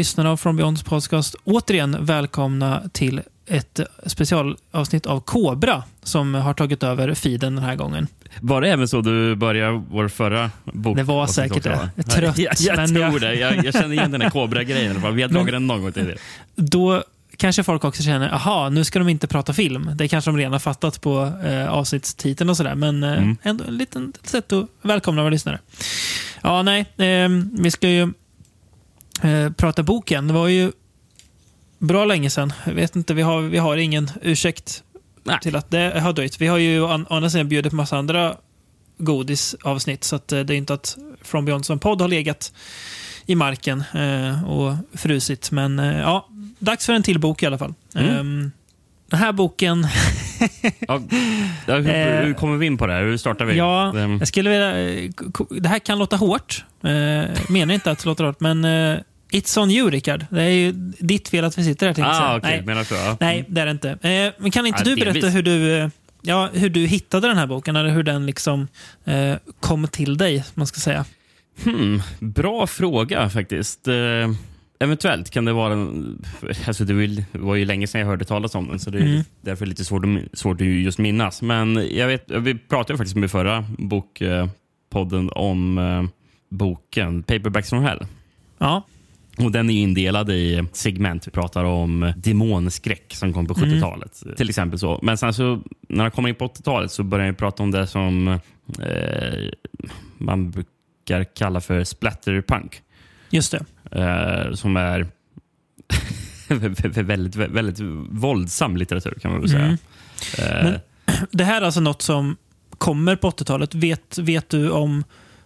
Lyssnare av From Beyonds podcast återigen välkomna till ett specialavsnitt av Kobra som har tagit över feeden den här gången. Var det även så du började vår förra bok? Det var säkert det. Jag trött. Jag, jag men tror jag- det. Jag, jag känner igen den här Kobra-grejen. Vi har dragit den någon gång tidigare. Då kanske folk också känner, aha, nu ska de inte prata film. Det kanske de redan har fattat på eh, avsnittstiteln och sådär. Men eh, Mm. ändå ett litet sätt att välkomna våra lyssnare. Ja, nej, eh, vi ska ju eh, prata boken. Det var ju bra länge sedan. Jag vet inte, vi har, vi har ingen ursäkt Nej. till att det har dröjt. Vi har ju å an- å andra sidan bjudit på massa andra godisavsnitt. Så att, eh, det är inte att From Beyond som podd har legat i marken eh, och frusit. Men eh, ja, dags för en till bok i alla fall. Mm. Ehm, den här boken, Ja, hur, hur kommer vi in på det här? Hur startar vi? ja, jag skulle vilja... Det här kan låta hårt. Eh, menar inte att det låter hårt, men eh, It's on you, Rickard. Det är ju ditt fel att vi sitter här, ah, okej. Nej. Menar så? Ja. Nej, det är det inte. Eh, men kan inte Ja, du berätta delvis. hur du, eh, ja, hur du hittade den här boken? Eller hur den liksom eh, kom till dig, man ska säga. Hmm, bra fråga faktiskt. Eh, eventuellt kan det vara... En, alltså det var ju- länge sedan jag hörde talas om den, så det är Mm. därför lite svårt, att- svårt att just minnas. Men jag vet, vi pratade faktiskt med förra bokpodden om eh, boken Paperbacks from Hell. Ja, Och Den är indelad i segment. Vi pratar om demonskräck som kom på 70-talet. Till exempel så. Men sen så, när han kommer in på 80-talet så börjar ju prata om det som eh, man brukar kalla för splatterpunk. just det. Eh, som är väldigt, väldigt våldsam litteratur kan man väl säga. Mm. Eh, Men- Det här är alltså något som kommer på 80-talet. Vet, vet du om...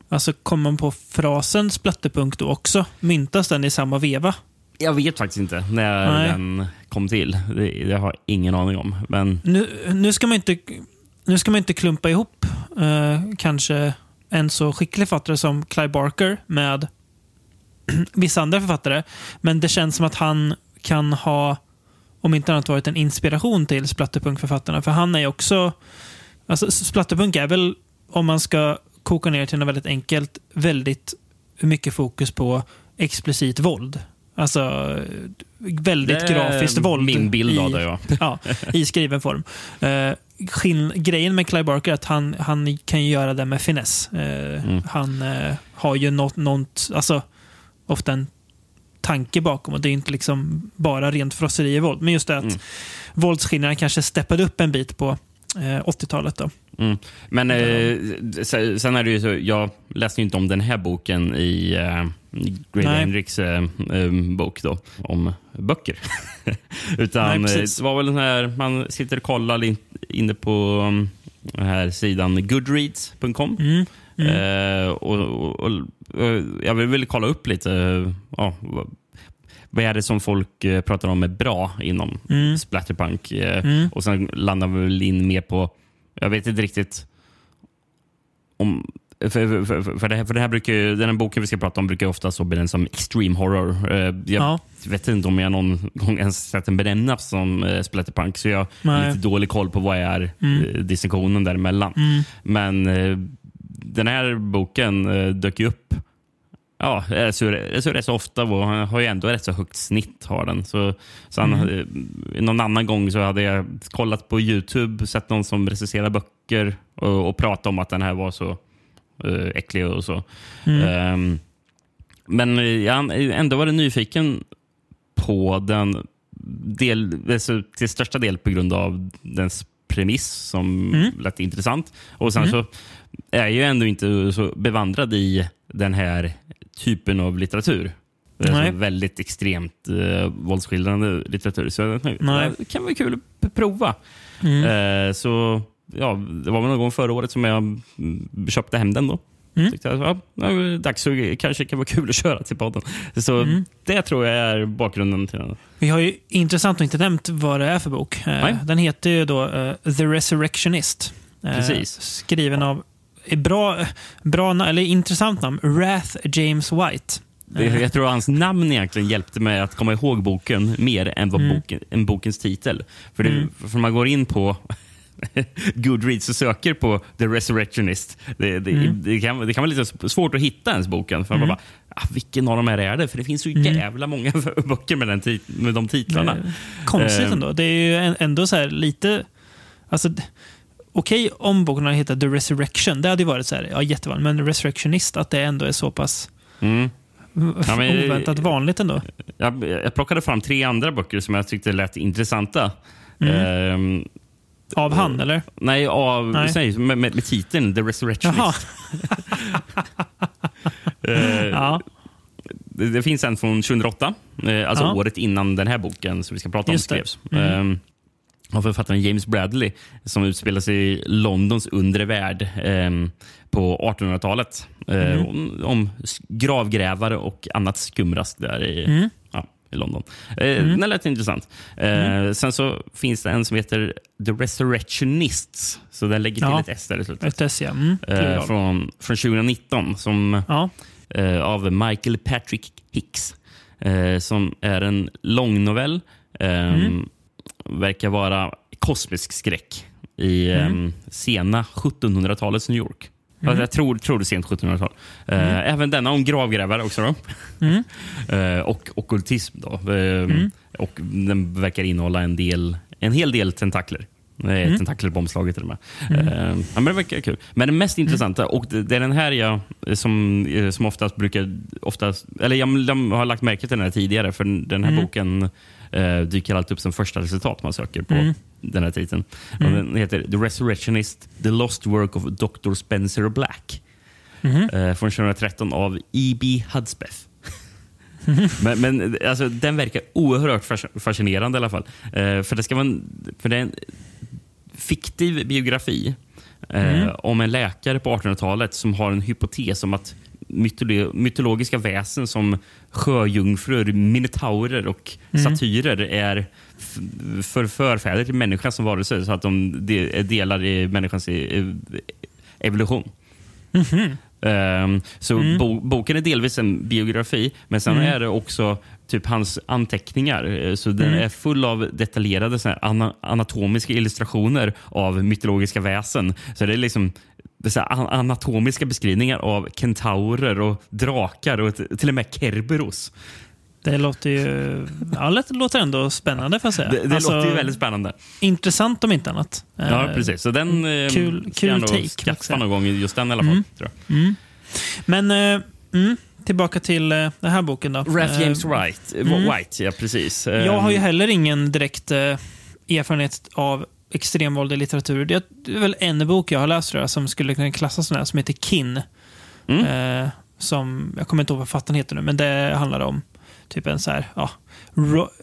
Alltså kommer man på frasen splatterpunk då också? Myntas den i samma veva? jag vet faktiskt inte när Nej. den kom till. Det, det har jag ingen aning om. Men Nu, nu, ska man inte, nu ska man inte klumpa ihop eh, kanske en så skicklig författare som Clive Barker med vissa andra författare. Men det känns som att han kan ha, om inte annat varit en inspiration till splatterpunk-författarna. För han är också... Alltså, splatterpunk är väl, om man ska koka ner till något väldigt enkelt, väldigt mycket fokus på explicit våld. Alltså väldigt det grafiskt våld. min bild av det. Ja. ja, i skriven form. Uh, skill- grejen med Clive Barker är att han, han kan ju göra det med finess. Eh, Mm. Han eh, har ju något, något, alltså ofta en tanke bakom och det är inte liksom bara rent frosseri i våld. Men just det att Mm. våldsskillnaderna kanske steppade upp en bit på eh, 80-talet. Då. Mm. Men eh, se- sen är det ju så, jag läste ju inte om den här boken i eh, Grady. Hendricks eh, eh, bok då, om böcker. Utan Nej, eh, det var väl den här, man sitter och kollar in, inne på um, den här sidan goodreads.com. Mm. Mm. Eh, och, och, och, och jag vill väl kolla upp lite, eh, ja, vad, är det som folk eh, pratar om är bra inom Mm. splatterpunk? Eh, Mm. Och sen landar vi väl in mer på, vet inte riktigt om för, för, för, det här, för det här brukar den här boken vi ska prata om brukar ofta så benämnas som extreme horror. Eh, Jag Ja. vet inte om jag någon gång ens sett den benämnas som eh, splatterpunk, så jag har Nej. lite dålig koll på vad är Mm. eh, distinktionen däremellan. Mm. Men den här boken dök ju upp Ja, så rätt så ofta och han har ju ändå rätt så högt snitt. har den. Så, så han, Mm. någon annan gång så hade jag kollat på Youtube, sett någon som recenserar böcker och, och pratat om att den här var så eh, äcklig och så. Mm. Ehm, men jag ändå varit nyfiken på den del, alltså, till största del på grund av dens premiss som Mm. lät intressant. Och sen Mm. så är jag ju ändå inte så bevandrad i den här typen av litteratur. Alltså väldigt extremt eh, våldsskildrande litteratur. Så jag tänkte, Nej. det kan vara kul att prova. Mm. Eh, så ja, Det var väl någon gång förra året som jag mm, köpte hem den. då. Mm. Tyckte jag, ja, dags så kanske det kan vara kul att köra till podden. Så Mm. det tror jag är bakgrunden till den. Vi har ju intressant nog inte nämnt vad det är för bok. Eh, Nej. Den heter ju då eh, The Resurrectionist. Eh, Precis. Skriven av bra, bra eller intressant namn, Wrath James White. Det, jag tror hans namn egentligen hjälpte mig att komma ihåg boken mer än vad Mm. boken, än bokens titel. För, det, Mm. för man går in på Goodreads och söker på The Resurrectionist. Det, det, Mm. det, kan, det kan vara lite svårt att hitta ens boken. För man Mm. bara, ah, vilken av de här är det? För det finns så jävla många böcker med, den med de titlarna. Konstigt Eh. ändå. Det är ju ändå så här lite... Alltså, Okej om boken hade hetat The Resurrection, det hade ju varit så här, ja, jättevanligt. Men Resurrectionist, att det ändå är så pass Mm. Ja, men- oväntat vanligt ändå. Jag, jag plockade fram tre andra böcker som jag tyckte lät intressanta. Mm. Ehm, Av han, eller? nej, av, Nej. nej. Med, med, med titeln The Resurrectionist. Jaha. Eh, Ja, det, det finns en från 2008, eh, alltså Ja. året innan den här boken som vi ska prata om Just skrevs. Mm. Ehm, av författaren James Bradley som utspelar sig i Londons undre värld ehm, på 1800-talet. Eh, Mm. om, om gravgrävare och annat skumrask där i, Mm. ja, i London. Eh, Den lät intressant. Eh, Sen så finns det en som heter The Resurrectionists. Så den lägger till Ja. ett S där i slutet. ett ja. Mm, Eh, från, från 2019 som ja. eh, av Michael Patrick Hicks. Eh, som är en långnovell. Eh, Verkar vara kosmisk skräck i eh, sena 1700-talets New York. Alltså, Jag tror, tror det sent 1700-tal. Eh, Även denna om gravgrävare också. Då. eh, och okkultism. Då. Eh, Och den verkar innehålla en, del, en hel del tentakler. Det är tentakler på omslaget till och med. Eh, ja, men det verkar kul. Men det mest intressanta, och det, det är den här jag som, eh, som oftast brukar... Oftast, eller jag, jag har lagt märke till den här tidigare, för den här boken eh, dyker alltid upp som första resultat man söker på den här titeln. Och den heter The Resurrectionist, The Lost Work of Dr. Spencer Black. Eh, från 2013 av E.B. Hudspeth. Men, men alltså, den verkar oerhört fas- fascinerande i alla fall. Eh, för, det ska en, för det är en fiktiv biografi eh, om en läkare på 1800-talet som har en hypotes om att mytolo mytologiska väsen som sjöjungfrur, minotaurer och satyrer är för förfäder till människan som varelse så att de är delar i människans eh, evolution. Ehm, så bo boken är delvis en biografi, men sen är det också typ hans anteckningar. Eh, Så Den är full av detaljerade ana anatomiska illustrationer av mytologiska väsen. Så det är liksom så här, anatomiska beskrivningar av kentaurer och drakar och till och med kerberos. Det låter ju ja, det låter ändå spännande får jag säga. Det, det Alltså, låter ju väldigt spännande. Intressant om inte annat. Ja, Eh, precis. Så den eh, kul- ska kul jag nog take, skaffa någon gång, just den i alla fall. Tror jag. Men eh, mm, tillbaka till den här boken då. Ralph Eh, James Wright, eh, White, ja precis. Jag har ju Ehm, heller ingen direkt erfarenhet av extremvåld i litteratur. Det är, väl en bok jag har läst tror jag, som skulle kunna klassas som, här, som heter Kin. Mm. Eh, som, jag kommer inte ihåg vad författaren heter nu, men det handlar om typ en så här, ja,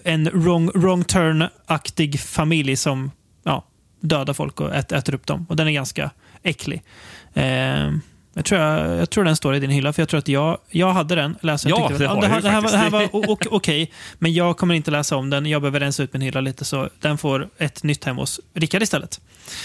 en wrong, wrong turn-aktig familj som ja, dödar folk och ät, äter upp dem. Och den är ganska äcklig. Eh, jag tror, jag, jag tror den står i din hylla, för jag tror att jag, jag hade den. Läste den, Ja, tyckte det har det, här, det, här, var- det här var okej, men jag kommer inte läsa om den. Jag behöver rensa ut min hylla lite, så den får ett nytt hem hos Rickard istället.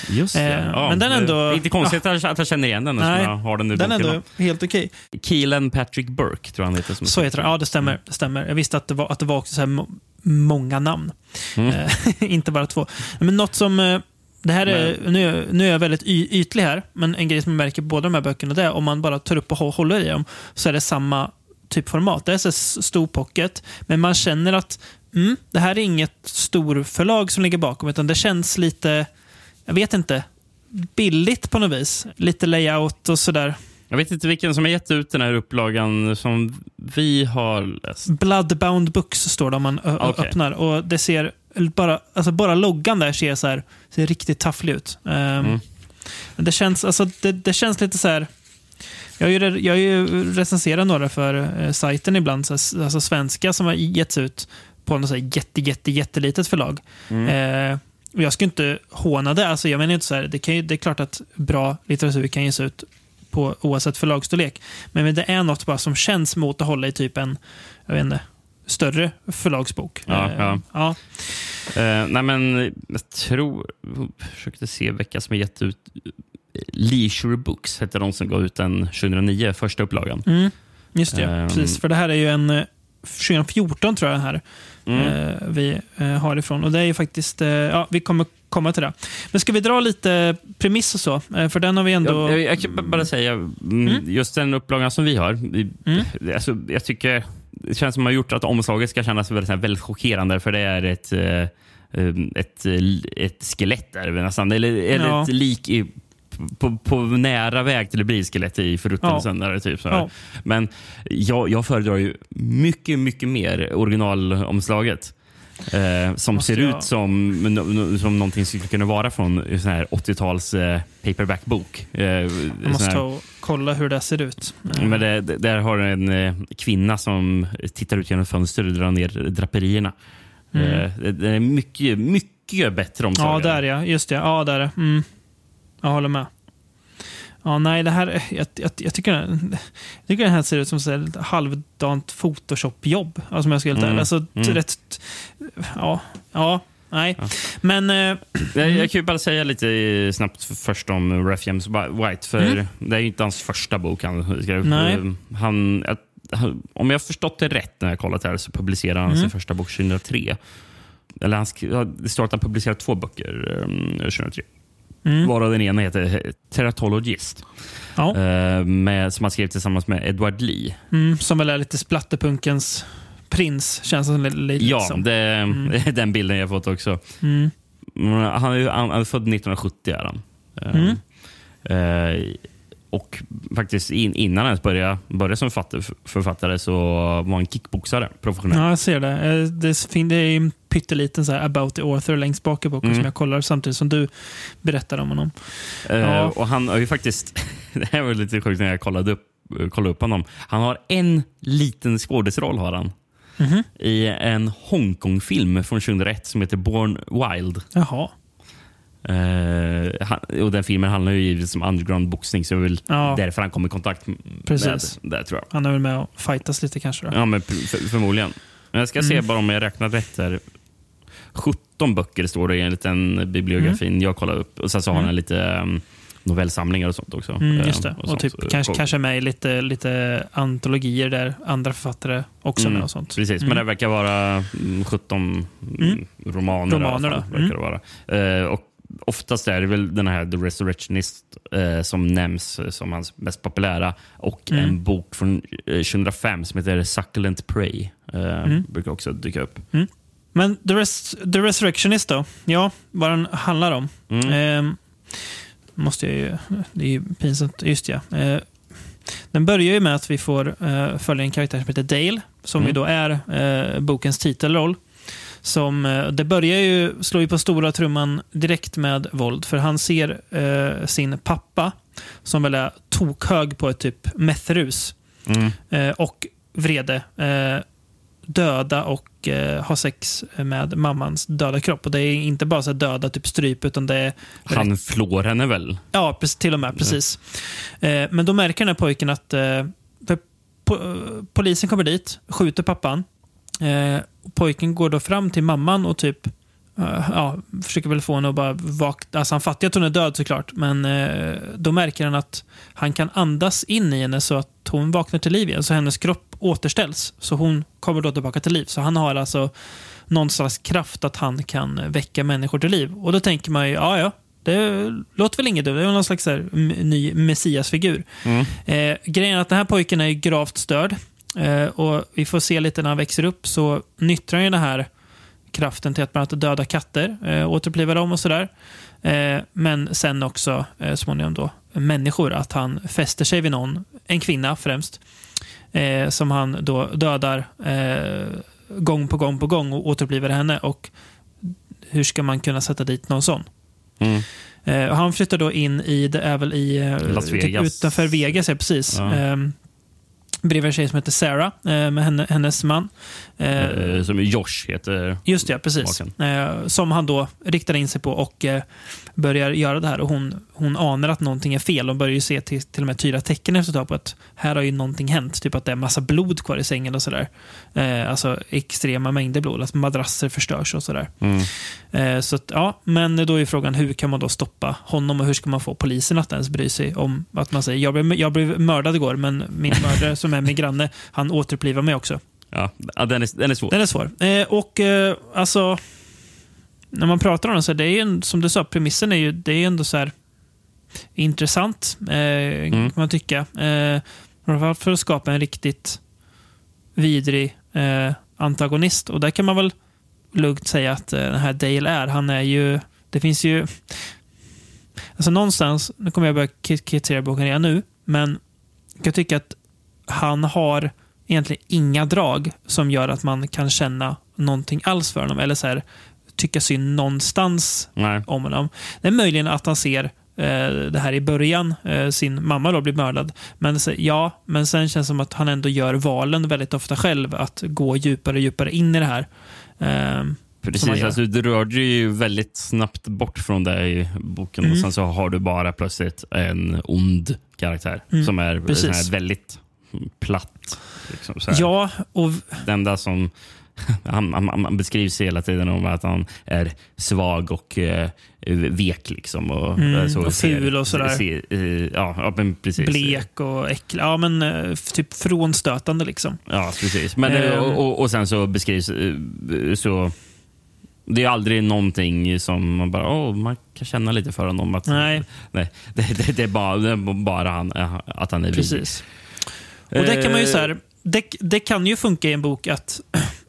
Just det. Eh, ja, men den ändå- det är Inte konstigt att jag känner igen den Nej, jag har den i Den är ändå helt okej. Keelan Patrick Burke tror jag han heter. Som Så heter den. Ja, det stämmer. Det stämmer. Jag visste att det var, att det var också så här må- många namn. Mm. Eh, inte bara två. Men något som... Det här är, nu, nu är jag väldigt y, ytlig här, men en grej som jag märker på båda de här böckerna det är om man bara tar upp och hå- håller i dem så är det samma typ format. Det är så s- stor pocket, men man känner att mm, det här är inget storförlag som ligger bakom, utan det känns lite, jag vet inte, billigt på något vis. Lite layout och sådär. Jag vet inte vilken som har gett ut den här upplagan som vi har läst. Bloodbound Books står det om man Okej. öppnar. Och det ser bara, alltså bara loggan där ser, så här, ser riktigt tafflig ut. Ehm, Mm. men det, känns, alltså, det, det känns lite så här... Jag har ju, jag har ju recenserat några för eh, sajten ibland, så här, alltså svenska som har getts ut på något så här jätte, jätte, jättelitet förlag. Eh, och jag ska inte håna det. Alltså, jag menar inte så här, det, kan ju, det är klart att bra litteratur kan ges ut på oavsett förlagsstorlek. Men, men det är något bara som känns mot att hålla i typ en, jag vet inte, större förlagsbok. Ja, Eh, ja. ja. Eh, nej, men jag tror... Jag försökte se vilka som har gett ut... Leisure Books hette de som gav ut den 2009, första upplagan. Mm, just det, Ehm. precis. För det här är ju en eh, 2014 tror jag här Mm. eh, vi eh, har ifrån. Och det är ju faktiskt, eh, ja, vi kommer komma till det. Men ska vi dra lite premiss och så? Eh, För den har vi ändå... Jag, jag, jag kan bara säga, mm, just den upplagan som vi har. vi- Alltså, jag tycker det känns som att har gjort att omslaget ska kännas väldigt, väldigt chockerande. För det är ett, eh, um, ett, eh, ett skelett är det väl nästan. Eller, eller Ja. ett lik i, på, på nära väg till att bli ett skelett i förruttnelsen. eller Typ, så. Ja. Men jag, jag föredrar ju mycket, mycket mer originalomslaget. Eh, som ser jag- ut som, som någonting skulle kunna vara från en sån här 80-tals eh, paperback-bok. Eh, Jag måste ta och kolla hur det ser ut. Eh, men det, det- där har du en eh, kvinna som tittar ut genom fönstret och drar ner draperierna. Eh, det, det är mycket, mycket bättre Ja, omslag. där ja. Just det. Ja, där är. Mm. Jag håller med. Ja, nej, det här... Jag, jag, jag, tycker, jag tycker den här ser ut som ett halvdant Photoshop-jobb. Alltså, om jag ska helt Mm. Alltså, Mm. rätt... Ja, ja, nej. Ja. Men... Eh, Jag, jag kan ju bara säga lite eh, snabbt först om Ralph James White. För Mm. Det är ju inte hans första bok han skrev. Eh, Han, han, om jag har förstått det rätt när jag kollat här så publicerade han Mm. sin första bok 2003. Eller han det står att han publicerade två böcker eh, 2003. Mm, Varav den ena heter Teratologist. ja, eh, med, som han skrev tillsammans med Edward Lee. mm, som väl är lite splatterpunkens prins, känns det som. Lite, Ja, som. det är den bilden jag fått också. Mm. Mm, Han är, han är född 1970. Är han. Eh, Mm. eh, och faktiskt in, innan han ens började, började som författare, så var han kickboxare professionell. Ja, jag ser det. Eh, Det, fin- det är en pytteliten så about the author längst bak i boken Mm. som jag kollar samtidigt som du berättar om honom. Eh, Ja. och han har ju faktiskt, det här var lite sjukt när jag kollade upp, kollade upp honom. Han har en liten skådisroll har han. Mhm. I en Hongkong-film från 2001 som heter Born Wild. Jaha. Eh, och den filmen handlar ju givetvis om underground boxning så det är väl Ja. därför han kom i kontakt med Precis. det tror jag. Han är väl med och fightas lite kanske. Då. Ja, men för, förmodligen. Men jag ska se Mm. bara om jag räknar rätt här. 17 böcker står det enligt den bibliografin jag kollade upp. Och sen så har Mm. han lite um, novellsamlingar och sånt också. Mm, just det. Och, sånt. typ, kanske, Och- kanske med i lite, lite antologier där andra författare också Mm, med och sånt. Precis, Mm. men det verkar vara mm, 17 mm. romaner, Romaner då. fall, verkar det vara. Eh, och oftast är det väl den här The Resurrectionist eh, som nämns eh, som hans mest populära. Och Mm. en bok från eh, 2005 som heter Succulent Prey. Eh, Mm. Brukar också dyka upp. Men The, Res- The Resurrectionist då? Ja, vad den handlar om. Mm. Ehm, måste jag ju, det är ju pinsamt. Just ja. Eh, den börjar ju med att vi får eh, följa en karaktär som heter Dale, som Mm. ju då är eh, bokens titelroll. Som, eh, det börjar ju, slår ju på stora trumman direkt med våld, för han ser eh, sin pappa, som väl är tokhög på ett typ methrus, Mm. eh, och vrede, eh, döda och eh, ha sex med mammans döda kropp. Och det är inte bara så döda, typ stryp, utan det är Han flår henne väl? Ja, till och med. Precis. Eh, men då märker den här pojken att polisen kommer dit, skjuter pappan. Eh, pojken går då fram till mamman och typ eh, ja, försöker väl få henne att bara vakna. Alltså han fattar att hon är död såklart, men eh, då märker han att han kan andas in i henne så att hon vaknar till liv igen. Så hennes kropp återställs. Så hon kommer då tillbaka till liv. Så han har alltså någon slags kraft att han kan väcka människor till liv. Och då tänker man ju, ja ja, det låter väl inget dumt. Det är någon slags här, ny messiasfigur. Mm. Eh, grejen är att den här pojken är ju gravt störd. Eh, och vi får se lite när han växer upp så nyttjar han ju den här kraften till att bland annat döda katter, eh, återuppliva dem och sådär. Eh, men sen också eh, småningom då människor, att han fäster sig vid någon, en kvinna främst, eh, som han då dödar eh, gång på gång på gång och återupplivar henne. Och hur ska man kunna sätta dit någon sån? Mm. Eh, han flyttar då in i, det är väl i, eh, Las typ Vegas. utanför Vegas, ja, precis. Ja. Bredvid en tjej som heter Sarah, eh, med henne, hennes man. Eh, Eh, som Josh heter. Just det, precis. Eh, som han då riktar in sig på och börjar göra det här. Och hon, hon anar att någonting är fel och börjar ju se till, till och med tydliga tecken efter ett tag på att här har ju någonting hänt. Typ att det är massa blod kvar i sängen och sådär. Eh, alltså extrema mängder blod. Alltså madrasser förstörs och sådär. Mm. Eh, så att, ja, men då är frågan hur kan man då stoppa honom och hur ska man få polisen att ens bry sig om att man säger jag blev, jag blev mördad igår men min mördare som är min granne, han återupplivar mig också. Ja, ja, den, är, den är svår. Den är svår. Eh, och eh, alltså, när man pratar om det, så det är ju, en- som du sa, premissen är ju, det är ju ändå så här intressant, eh, kan man tycka. Eh, framförallt för att skapa en riktigt vidrig eh, antagonist. Och där kan man väl lugnt säga att eh, den här Dale är. Han är ju, det finns ju, alltså någonstans, nu kommer jag börja kri- kritisera boken redan nu, men jag tycker att han har egentligen inga drag som gör att man kan känna någonting alls för honom. Eller så här, tycka synd någonstans Nej. om honom. Det är möjligen att han ser eh, det här i början, eh, sin mamma då blir mördad. Men ja, men sen känns det som att han ändå gör valen väldigt ofta själv, att gå djupare och djupare in i det här. Eh, som han Precis, alltså, du rör dig ju väldigt snabbt bort från det i boken Mm. och sen så har du bara plötsligt en ond karaktär som är Mm. precis. sån här väldigt platt. Liksom. Ja, och Det enda som han, han, han beskrivs hela tiden om att han är svag och eh, vek. Liksom, och, Mm, eh, så och ful och sådär. ser- eh, ja, men precis. blek och äcklig. Ja, men eh, typ frånstötande liksom. Ja, precis. Men, Ehm. och, och, och sen så beskrivs eh, så... Det är aldrig någonting som man bara, åh, man kan känna lite för honom. Att, Nej. nej det, det, det, är bara, det är bara han, eh, att han är. Precis. Och det kan man ju så här, det, det kan ju funka i en bok att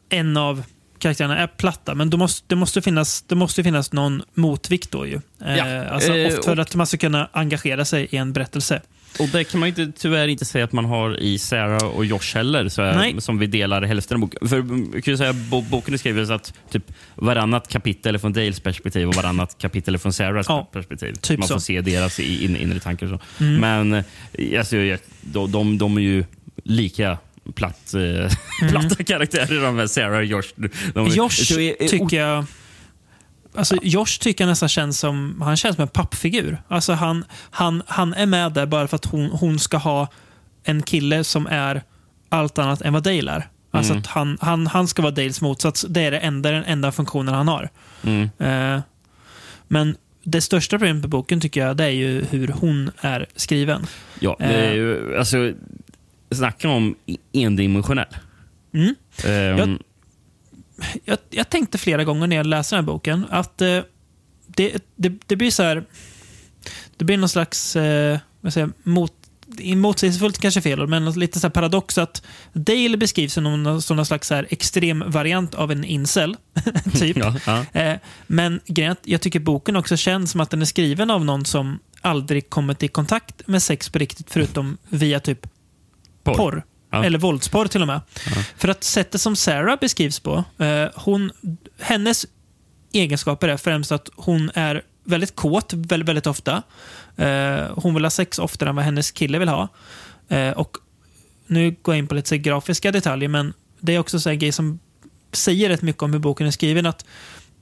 en av karaktärerna är platta, men då måste, det, måste finnas, det måste finnas någon motvikt då ju. Eh, Ja, alltså, eh, för och- att man ska kunna engagera sig i en berättelse. Och det kan man ju inte, tyvärr inte säga att man har i Sarah och Josh heller, så är, som vi delar hälften av boken. För mm, jag kan säga, bo, boken är skriven så att typ varannat kapitel är från Dales perspektiv och varannat kapitel är från Sarahs Ja, perspektiv. typ man får så. se deras in, inre tankar. Så. Mm. Men eh, alltså, de, de, de är ju lika platt, eh, platta karaktärer, de här Sarah och Josh. De, Mm. Josh tycker jag... Alltså Josh tycker jag nästan känns som, han känns som en pappfigur. Alltså han, han, han är med där bara för att hon, hon ska ha en kille som är allt annat än vad Dale är. Alltså Mm. att han, han, han ska vara Dales motsats. Det är det enda, den enda funktionen han har. Mm. Eh, men det största problemet med boken tycker jag det är ju hur hon är skriven. Ja, det är ju, alltså, snacka om endimensionell. Mm. Ehm, Jag- jag, jag tänkte flera gånger när jag läste den här boken att eh, det, det, det blir så här... Det blir någon slags... Eh, vad säger, mot, motsägelsefullt kanske fel men lite så paradox att Dale beskrivs som någon, som någon slags här extrem variant av en incel. typ. ja, ja. Eh, men grejen jag tycker boken också känns som att den är skriven av någon som aldrig kommit i kontakt med sex på riktigt, förutom via typ Porr. porr. Ja. Eller våldsporr till och med. För att sättet som Sarah beskrivs på, eh, hon, hennes egenskaper är främst att hon är väldigt kåt väldigt, väldigt ofta. Eh, hon vill ha sex oftare än vad hennes kille vill ha. Eh, och Nu går jag in på lite grafiska detaljer, men det är också så här grej som säger rätt mycket om hur boken är skriven. Att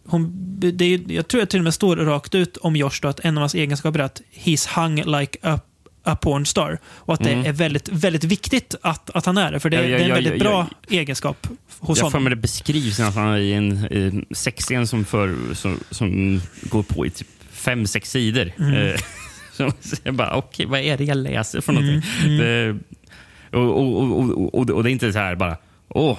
hon, det är, jag tror att det till och med står rakt ut om Josh då, att en av hans egenskaper är att he's hung like a, a porn star. Och att Mm. det är väldigt, väldigt viktigt att, att han är det. För det, Ja, ja, det är en väldigt ja, bra egenskap hos Jag får honom. mig det beskrivs nästan i en sexscen som, för, som, som går på i typ fem, sex sidor. Mm. Eh, så jag bara, okej, vad är det jag läser för någonting? Mm, Det, och, och, och, och, och det är inte så här bara, åh,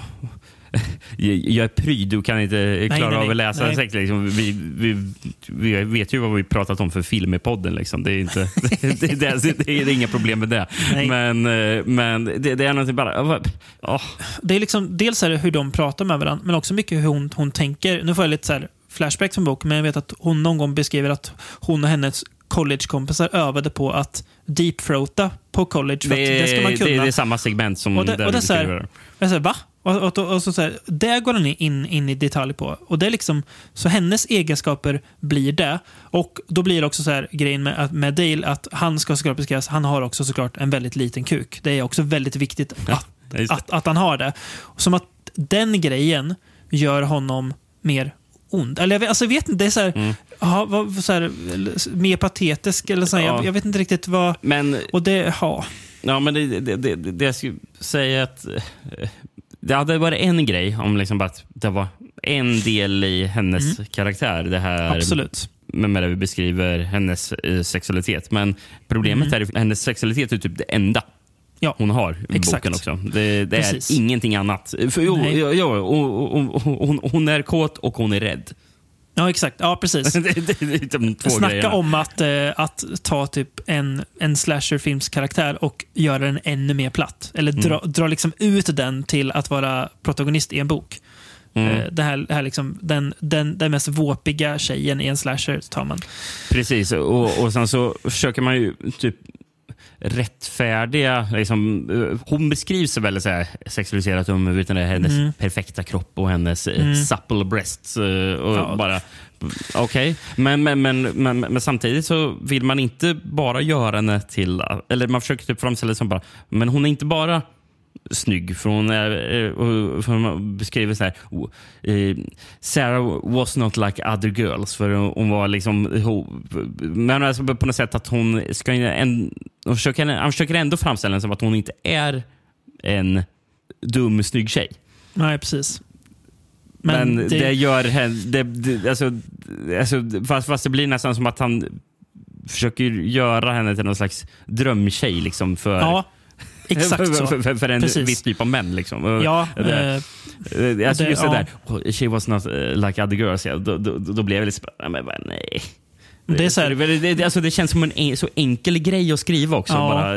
jag är pryd och kan inte klara nej, av nej, att läsa nej. Liksom. Vi, vi, vi vet ju vad vi pratat om för film i podden. Liksom. Det, är inte, det, det, det, det är inga problem med det. Men, eh, men det, det är någonting bara... åh, det är liksom, dels är det hur de pratar med varandra, men också mycket hur hon, hon tänker. Nu får jag lite så här flashback från boken, men jag vet att hon någon gång beskriver att hon och hennes collegekompisar övade på att deepthroata på college. För att det, ska man det, kunna. det är samma segment som Och det- där och det är så här- beskriver. Jag säger, va? Och, och, och, och så, så här, där går den in, in i detalj på. Och det är liksom, så hennes egenskaper blir det. Och då blir det också så här grejen med, med Dale, att han ska såklart beskrivas, han har också såklart en väldigt liten kuk. Det är också väldigt viktigt att, det. att, att han har det. Som att den grejen gör honom mer ond. Eller jag vet, alltså jag vet inte, det är så här, Mm. aha, vad, så här mer patetisk eller så Ja. jag, jag vet inte riktigt vad... Men, Och det, ja. ja, men det, det, det, det jag skulle säga att eh, det hade varit en grej om liksom bara att det var en del i hennes karaktär. Det här Mm. Absolut. med, med det vi beskriver hennes eh, sexualitet. Men problemet är att hennes sexualitet är typ det enda Mm. Ja, hon har i boken också. Det, det är ingenting annat. För, jo, jo, jo, och, hon, hon är kåt och hon är rädd. Ja, exakt. Ja, precis. det, det, det är de två Snacka grejerna. om att, eh, att ta typ en, en slasherfilmskaraktär och göra den ännu mer platt. Eller dra, dra liksom ut den till att vara protagonist i en bok. Mm. Eh, det här, det här liksom, den, den, den mest våpiga tjejen i en slasher tar man. Precis, och, och sen så försöker man ju typ rättfärdiga... Liksom, eh, hon beskrivs väldigt så här, sexualiserat om utan det hennes Mm. perfekta kropp och hennes mm. supple breasts. eh, Och Ja. bara, Okej, men, men, men, men, men samtidigt så vill man inte bara göra henne till... Eller man försöker typ framställa det som bara... Men hon är inte bara snygg. För hon, är, eh, för hon beskriver så här. oh, eh, Sarah was not like other girls. För hon var liksom... hon- Men alltså på något sätt att hon ska... En, hon försöker, han försöker ändå framställa henne som att hon inte är en dum, snygg tjej. Nej, precis. Men, det, gör henne... Det, det, alltså, alltså, fast, fast det blir nästan som att han försöker göra henne till någon slags drömtjej. Liksom, för, Ja, exakt så. för, för, för en Precis. viss typ av män. Liksom. Ja, det, eh, Eh, Alltså just det ja. där, oh, she was not uh, like other girls. Ja, då, då, då blev jag lite men bara, nej. Det är så här- det, det, alltså det känns som en en, så enkel grej att skriva också. Ja. Bara,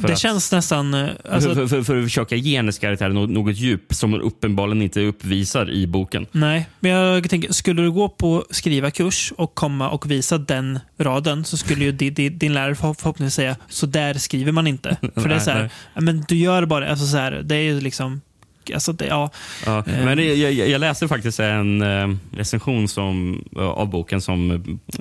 för det att, känns nästan... eh, Alltså, för, för, för att försöka ge hennes karaktär något, något djup som hon uppenbarligen inte uppvisar i boken. Nej, men jag tänker, skulle du gå på skriva kurs och komma och visa den raden så skulle ju din, din, din lärare förhopp- förhoppningsvis säga så där skriver man inte. För det är Nej, så här, nej. men du gör bara, alltså så här, det är ju alltså det, ja. Ja, Eh. men det, jag, jag läste faktiskt en eh, recension som, av boken som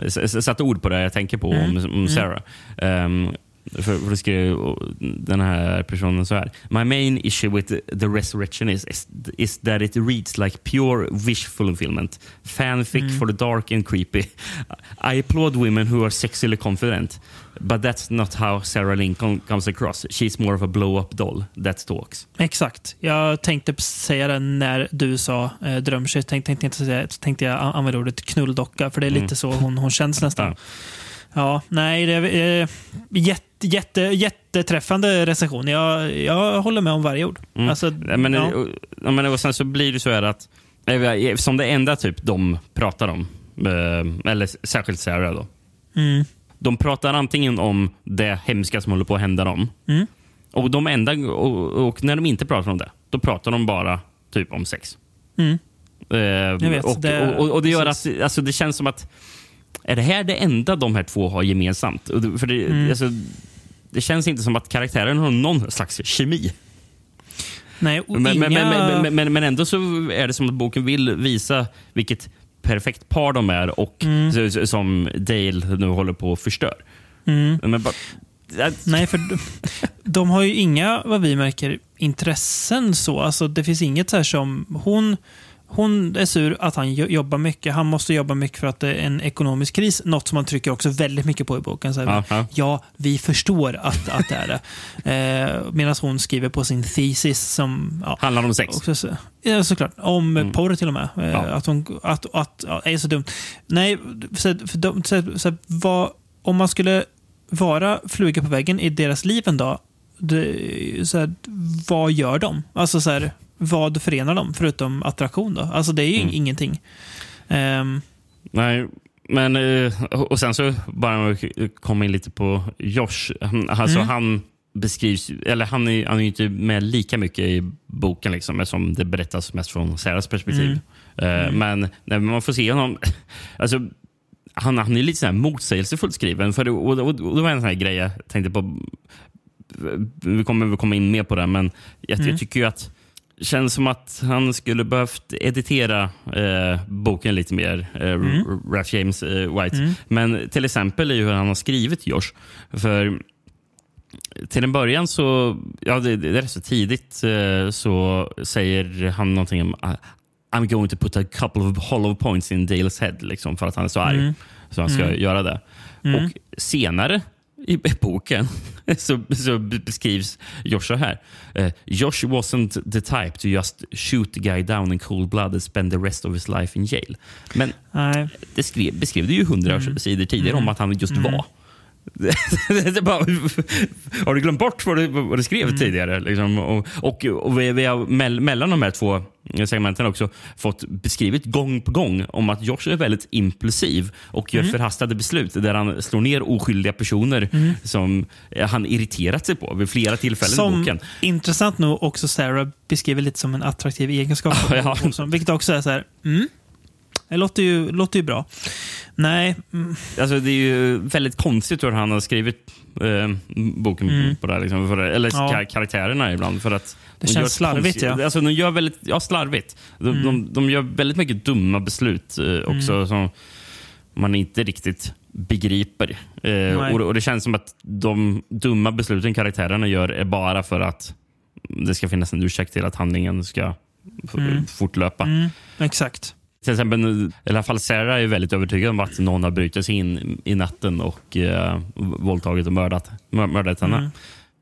eh, satte ord på det jag tänker på Mm. om, om Sarah. Ehm, för, för det skrev den här personen så här. My main issue with the, the resurrection is, is, is that it reads like pure wish fulfillment. Fanfic Mm. for the dark and creepy. I applaud women who are sexually confident. But that's not how Sarah Lincoln comes across. She's more of a blow-up doll that talks. Exakt. Jag tänkte säga det när du sa eh, drömtjej. Tänkte, tänkte, tänkte jag an- använda ordet knulldocka, för det är lite Mm. så hon, hon känns nästan. Ja. Nej, det är eh, jätte, jätte, jätteträffande recension. Jag, jag håller med om varje ord. Mm. Alltså, men, ja. och, men, och sen så blir det så här att eh, som det enda typ de pratar om, eh, eller särskilt Sarah då. Mm. De pratar antingen om det hemska som håller på att hända dem. Mm. Och, de enda, och, och när de inte pratar om det, då pratar de bara typ om sex. Mm. Eh, vet, och, det- och, och det gör precis. att alltså, det känns som att är det här det enda de här två har gemensamt? För det, Mm. alltså, det känns inte som att karaktären har någon slags kemi. Nej, Men, men, inga... men, men, men, men ändå så är det som att boken vill visa vilket perfekt par de är och Mm. som Dale nu håller på att förstör. Mm. Men bara, Nej, för de, de har ju inga, vad vi märker, intressen så. Alltså, det finns inget så här som... Hon, hon är sur att han jo- jobbar mycket. Han måste jobba mycket för att det är en ekonomisk kris. Något som man trycker också väldigt mycket på i boken. Så här, Ja, vi förstår att, att det är det. Eh, Medan hon skriver på sin thesis som... Ja, handlar om sex. också, så, ja, såklart. Om Mm. porr till och med. Eh, Ja. Att hon att, att, ja, är så dumt. Nej, för, för de, så, så, vad, om man skulle vara fluga på väggen i deras liv en dag, det, så här, vad gör de? Alltså så här, vad förenar dem förutom attraktion då? Alltså det är ju Mm. ingenting. Ehm, Nej, men eh, och sen så bara komma in lite på Josh. Alltså Mm. han beskrivs, eller han är, han är inte med lika mycket i boken liksom, eftersom det berättas mest från Sarahs perspektiv. Mm. Eh, Men när man får se honom, alltså han, han är lite så här motsägelsefullt skriven. För det, och, och, och det var en sån här grej jag tänkte på. Vi kommer väl komma in mer på det, men jag, Mm. jag tycker ju att känns som att han skulle behövt editera eh, boken lite mer, eh, Mm. Ralph James eh, White. Mm. Men till exempel i hur han har skrivit Josh. För till en början så, ja det, det är rätt så tidigt, eh, så säger han någonting om "I- I'm going to put a couple of hollow points in Dales head, liksom, för att han är så arg. Mm. Så han ska Mm. göra det. Mm. Och senare i boken så, så beskrivs Josh så här. Eh, Josh wasn't the type to just shoot the guy down in cold blood and spend the rest of his life in jail. Men nej. det skrev, beskrev det ju hundra Mm. sidor tidigare om Mm. att han just Mm. var. Det bara, har du glömt bort vad du, vad du skrev Mm. tidigare? Liksom? Och, och, och vi, vi har mell, mellan de här två segmenten också fått beskrivet gång på gång om att Josh är väldigt impulsiv och Mm. gör förhastade beslut där han slår ner oskyldiga personer som eh, han irriterat sig på vid flera tillfällen i Som boken. intressant nog också Sarah beskriver lite som en attraktiv egenskap. Ja. Och så- Vilket också är så här, mm, det låter ju, låter ju bra. Nej, mm, Alltså, det är ju väldigt konstigt hur han har skrivit eh, boken på det här. Liksom, för, eller Mm. Ja. ka- karaktärerna ibland. För att Det de känns slarvigt, ja. Alltså, de gör väldigt, ja, slarvigt. De, Mm. de, de gör väldigt mycket dumma beslut eh, också som man inte riktigt begriper. Eh, och, och Det känns som att de dumma besluten karaktärerna gör är bara för att det ska finnas en ursäkt till att handlingen ska f- fortlöpa. mm, exakt. Till exempel, i alla fall Sarah är väldigt övertygad om att någon har brutit sig in i natten och eh, våldtagit och mördat, mör- mördat henne. Mm.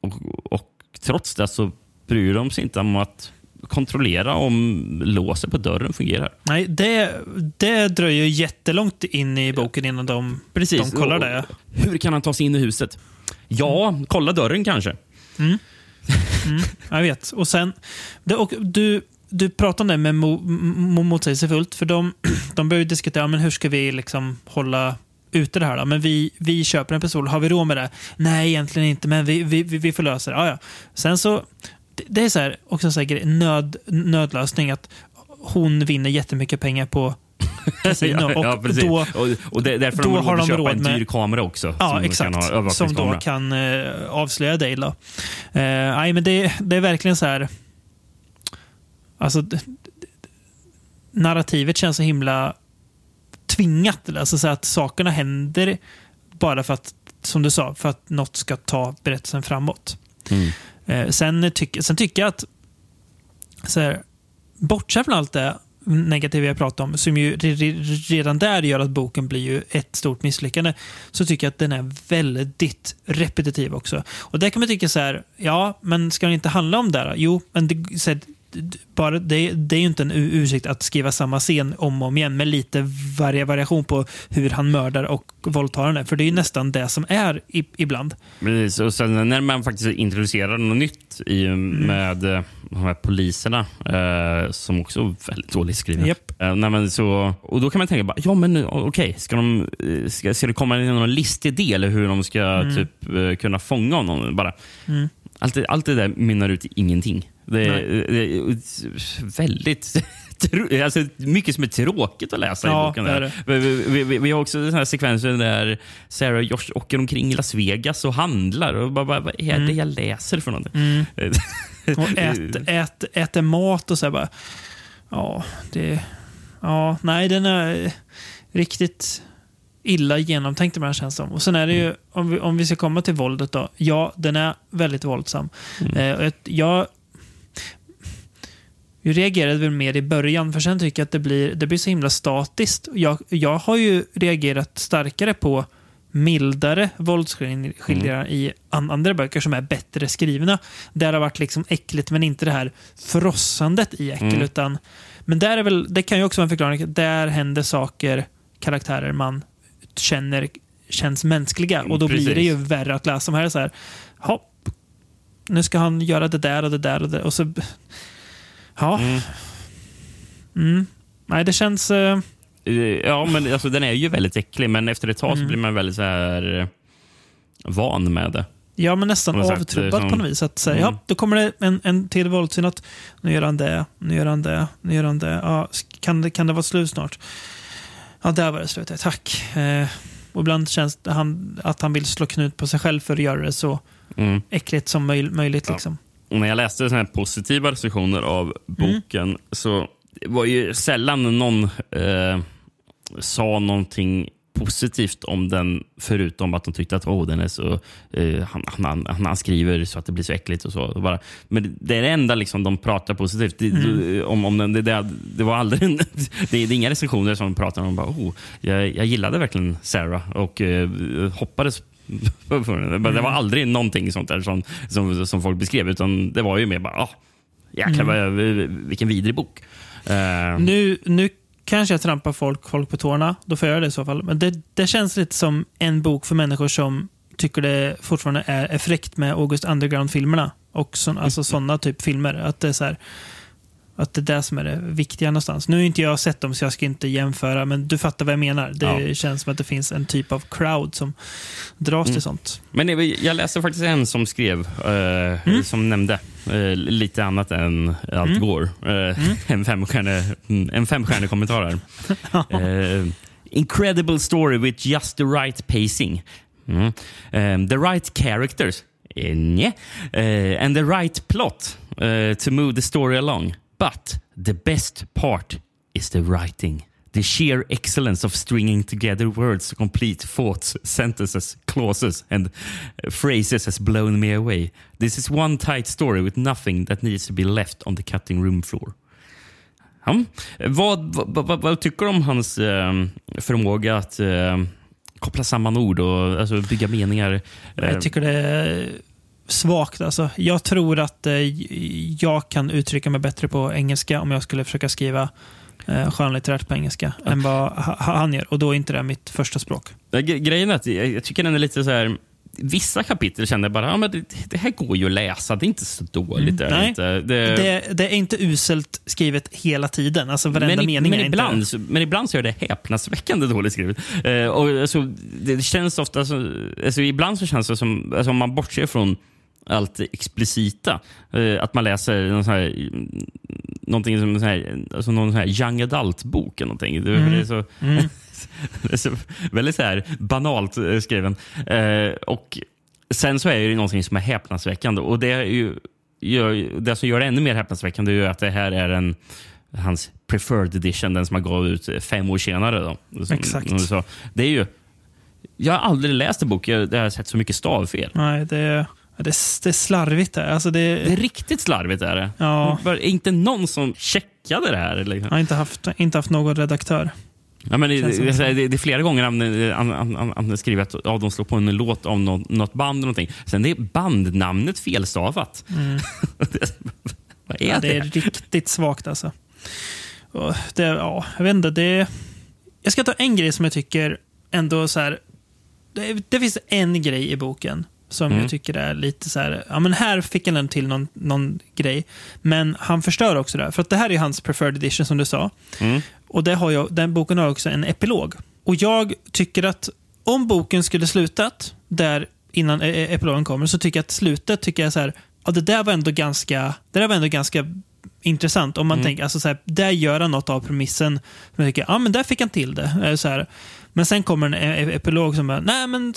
Och, och trots det så bryr de sig inte om att kontrollera om låset på dörren fungerar. Nej, det, det dröjer jättelångt in i boken innan de, de kollar det. Hur kan han ta sig in i huset? Ja, kolla dörren kanske. Jag vet. Och sen, det, och du, du pratar om det med mo, mo, motsägelsefullt, för de, de börjar diskutera men hur ska vi liksom hålla ute det här. Då? Men vi, vi köper en pistol, har vi råd med det? Nej, egentligen inte, men vi, vi, vi, får lösa det. Ja, ja. Sen så, det, är så här, också så här grej, nöd, nödlösning, att hon vinner jättemycket pengar på kasino. och ja, precis. då, och, och det, därför då har de har de köpa råd en med- dyr kamera också. Ja, som exakt. Kan ha Som då kan eh, avslöja dig. Då. Eh, nej, men det, det är verkligen så här... Alltså, narrativet känns så himla tvingat. Alltså så att sakerna händer bara för att, som du sa, för att något ska ta berättelsen framåt. Mm. Eh, sen, tyck, sen tycker jag att, så här, bortsett från allt det negativa jag pratat om, som ju re, re, redan där gör att boken blir ju ett stort misslyckande, så tycker jag att den är väldigt repetitiv också. Och där kan man tycka så här, ja, men ska den inte handla om det? Då? Jo, men det, så här, bara, det, det är ju inte en ursäkt att skriva samma scen om och om igen med lite vari- variation på hur han mördar och våldtar henne. För det är ju nästan det som är i, ibland. Precis, och sen när man faktiskt introducerar något nytt i, Mm. med eh, de här poliserna, eh, som också är väldigt dåligt skrivna. Japp. Eh, nej, men så, och då kan man tänka, bara, ja men eh, okej, ska, de, eh, ska, ska det komma in någon listig del hur de ska typ, eh, kunna fånga honom? Bara. Mm. Allt, det- allt det där mynnar ut i ingenting. Det är, det är väldigt... Alltså, mycket som är tråkigt att läsa Ja, i boken. det är Där. Vi, vi, vi, vi har också den här sekvensen där Sarah och Josh åker omkring i Las Vegas och handlar. Och bara, bara, vad är det jag läser för någonting? Mm. Eh, Och ät, ät, äter mat och så här bara. Ja, det... Ja, nej, den är riktigt illa genomtänkt ibland känns det som. Och sen är det ju, om vi, om vi ska komma till våldet då. Ja, den är väldigt våldsam. Eh, och jag, jag, reagerade väl mer i början, för sen tycker jag att det blir, det blir så himla statiskt. Jag, jag har ju reagerat starkare på mildare våldsskildringar i an- andra böcker som är bättre skrivna. Där det har varit liksom äckligt, men inte det här frossandet i äckel. Mm. Utan, men där är väl, det kan ju också vara en förklaring. Där händer saker, karaktärer man känner känns mänskliga. Och då blir Precis. det ju värre att läsa. De här är så här, hopp, nu ska han göra det där och det där och det. Och så, ja. Mm. Mm. Nej, det känns... Eh, Ja, men alltså, den är ju väldigt äcklig, men efter ett tag Mm. så blir man väldigt så här eh, van med det. Ja, men nästan avtrubbad som- på något vis. Att säga, Mm. ja, då kommer det en, en till våldssyn att nu gör han det, nu gör han det, nu gör han det. Ja, kan, det kan det vara slut snart? Ja, där var det slut. Tack. Eh, och ibland känns det han, att han vill slå knut på sig själv för att göra det så Mm. äckligt som möj, möjligt. Ja. Liksom. Och när jag läste såna här positiva recensioner av boken så var ju sällan någon eh, sa någonting positivt om den förutom att de tyckte att oh, den är så, eh, han, han, han, han skriver så att det blir så äckligt. och så. Och bara, men det är det enda liksom, de pratar positivt det, om. om den, det, det, det var aldrig en, det, det är inga recensioner som pratar om bara, oh, jag, jag gillade verkligen Sarah och eh, hoppades Det var aldrig någonting sånt där som, som, som folk beskrev, utan det var ju mer bara, ah, jäklar vad, vilken vidrig bok. Eh, Nu, nu kanske jag trampar folk, folk på tårna. Då får jag göra det i så fall. Men det, det känns lite som en bok för människor som tycker det fortfarande är, är fräckt med August Underground-filmerna. Och så, alltså sådana typ filmer. Att det är så här, att det är det som är det viktiga någonstans. Nu har inte jag sett dem så jag ska inte jämföra, men du fattar vad jag menar. Det Ja. känns som att det finns en typ av crowd som dras till sånt. Men jag läste faktiskt en som skrev, eh, Mm. som nämnde eh, lite annat än allt Mm. går. Eh, En femstjärnig en femstjärnig kommentar här. Eh, incredible story with just the right pacing. Mm. Eh, the right characters. Nja. Eh, and the right plot eh, to move the story along. But the best part is the writing. The sheer excellence of stringing together words to complete thoughts, sentences, clauses, and uh, phrases has blown me away. This is one tight story with nothing that needs to be left on the cutting room floor. Hmm? Ja. Vad, vad, vad, vad tycker du om hans eh, förmåga att eh, koppla samman ord och alltså, bygga meningar? Eh, Jag tycker det är svagt. Alltså. Jag tror att eh, jag kan uttrycka mig bättre på engelska om jag skulle försöka skriva eh, skönlitterärt på engelska än vad ha- han gör. Och då är inte det mitt första språk. Ja, gre- Grejen är att jag, tycker den är lite så här... Vissa kapitel kände jag bara ja, men det, det här går ju att läsa. Det är inte så dåligt. det är Mm. nej. inte. Det, Det, det är inte uselt skrivet hela tiden. Alltså varenda men, i- mening men, är ibland, inte... så- men ibland så är det häpnadsväckande dåligt skrivet. Eh, och, alltså, det, det känns ofta så, alltså, ibland så känns det som, alltså, om man bortser från allt explicita, eh, att man läser någon sån här, mm, någonting som så här, alltså någon sån här young adult-bok. någonting. Det, är så, Mm. det är så, väldigt så här banalt eh, skriven. Eh, och Sen så är det någonting som är häpnadsväckande. Och det, är ju, det som gör det ännu mer häpnadsväckande är ju att det här är en hans preferred edition, den som har gått ut fem år senare. Då, som, Exakt. sa. Det är ju, jag har aldrig läst en bok där jag har sett så mycket stavfel. Nej, det, är, det är slarvigt. Där. Alltså det, Det är riktigt slarvigt. Är det. Ja. Bara, är inte någon som checkade det här? Liksom? jag har inte haft, inte haft någon redaktör. Ja, men det, det, det, det är flera gånger han, skriver att ja, de slår på en låt av något, något band. Eller någonting. Sen är bandnamnet felstavat. Det- Vad är Mm. Ja, det? det är riktigt svagt alltså. Det, ja, jag vet inte, det... Jag ska ta en grej som jag tycker ändå så här... Det, det finns en grej i boken som Mm. jag tycker är lite så här... Ja, men här fick han till någon, någon grej. Men han förstör också det. här. För att det här är hans preferred edition som du sa. Mm. Och det har jag, den boken har också en epilog. Och jag tycker att om boken skulle slutat där innan e- e- epilogen kommer så tycker jag att slutet tycker jag så här, ja, det där var ändå ganska, det där var ändå ganska intressant. Om man Mm. tänker, alltså så här, där gör han något av premissen. Som jag tycker, ja men där fick han till det. Eh, Så här. Men sen kommer en e- e- epilog som bara, nej men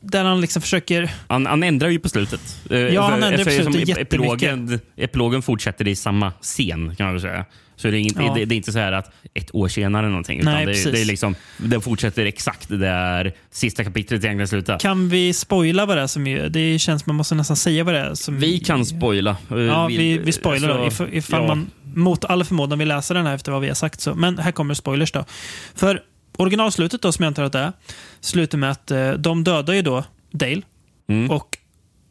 där han liksom försöker Han, han ändrar ju på slutet. Eh, Ja, han ändrar på slutet. Epilogen, epilogen fortsätter i samma scen, kan man väl säga. Så det är, inte, Ja. det, det är inte så här att ett år senare någonting. Utan Nej, det, det är liksom, den fortsätter exakt där sista kapitlet egentligen slutar. Kan vi spoila vad det är som är? Det känns man måste nästan säga vad det är. Som vi kan spoila. Eh, Ja, vi, vi spoilar då. alltså, If, ifall ja. man mot all förmodan vill läsa den här efter vad vi har sagt. Så. Men här kommer spoilers då. För originalslutet då, som jag antar att det är, slutar med att eh, de dödar ju då Dale. Mm. Och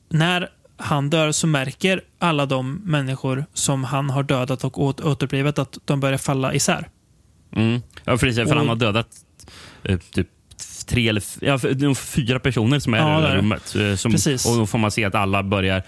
när han dör så märker alla de människor som han har dödat och åt, återupplivat att de börjar falla isär. Mm. Ja, precis, för Och- han har dödat eh, typ tre eller ja, fyra personer som är Ja, i det det är här det. rummet. Eh, Som, och då får man se att alla börjar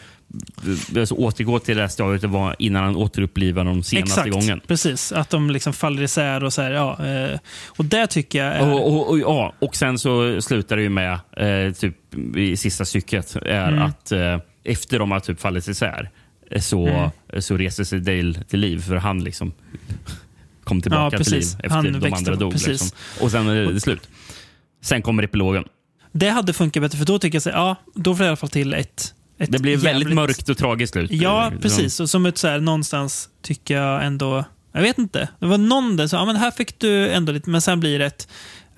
alltså, återgå till det här stadiet det var innan han återupplivade dem senaste Exakt, gången. precis. Att de liksom faller isär och så här, ja. Eh, och det tycker jag är... Och, och, och, ja, och sen så slutar det ju med, eh, typ i sista stycket, är Mm. att eh, efter de har typ fallit isär eh, så, Mm. så reser sig Dale till liv för han liksom kom tillbaka Ja, till liv efter Han de andra dog. precis. Liksom. Och sen är det slut. Sen kommer epilogen. Det hade funkat bättre, för då tycker jag så ja, då får jag i alla fall till ett... ett Det blir väldigt jävligt- mörkt och tragiskt slut. Ja, Eh, precis. Och som ett så här, någonstans tycker jag ändå... Jag vet inte. Det var någon där som, ja men här fick du ändå lite, men sen blir det ett...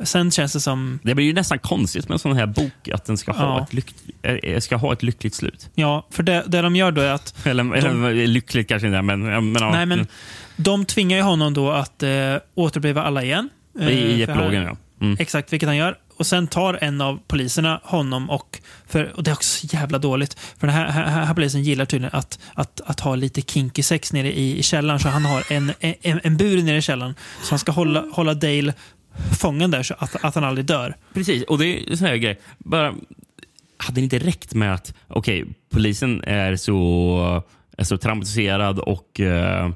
Sen känns det som, Det blir ju nästan konstigt med en sån här bok, att den ska ha, Ja. ett, lyck, eh, ska ha ett lyckligt slut. ja, för det, det de gör då är att Eller, eller lyckligt kanske inte, men... men, ja. Nej, men de tvingar ju honom då att eh, återuppliva alla igen. Eh, I, för epilogen, ja. Mm. Exakt, vilket han gör. Och sen tar en av poliserna honom och... För, och det är också så jävla dåligt. För den här, här, här polisen gillar tydligen att, att, att ha lite kinky sex nere i, i källaren. Så han har en, en, en bur nere i källaren. Så han ska hålla, hålla Dale fången där så att, att han aldrig dör. Precis, och det är en sån här grej. Bara, hade det inte räckt med att okej, polisen är så, är så traumatiserad och eh,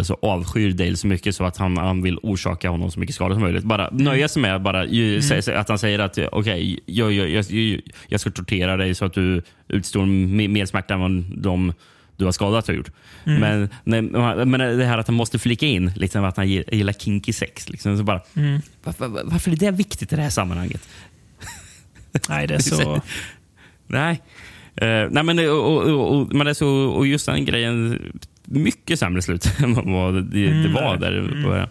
så avskyr Dale så mycket så att han, han vill orsaka honom så mycket skada som möjligt. Bara nöja sig med bara, ju, sä- att han säger att okej, jag, jag, jag, jag ska tortera dig så att du utstår me- mer smärta än vad de du har skadat har gjort. Men, nej, men det här att han måste flika in liksom, att han gillar kinky sex. Liksom, så bara, varför, varför är det viktigt i det här sammanhanget? Nej, det är så... Nej. Eh, nej men, och, och, och, men det är så, och just den grejen, mycket sämre slut än vad det, det var där i början.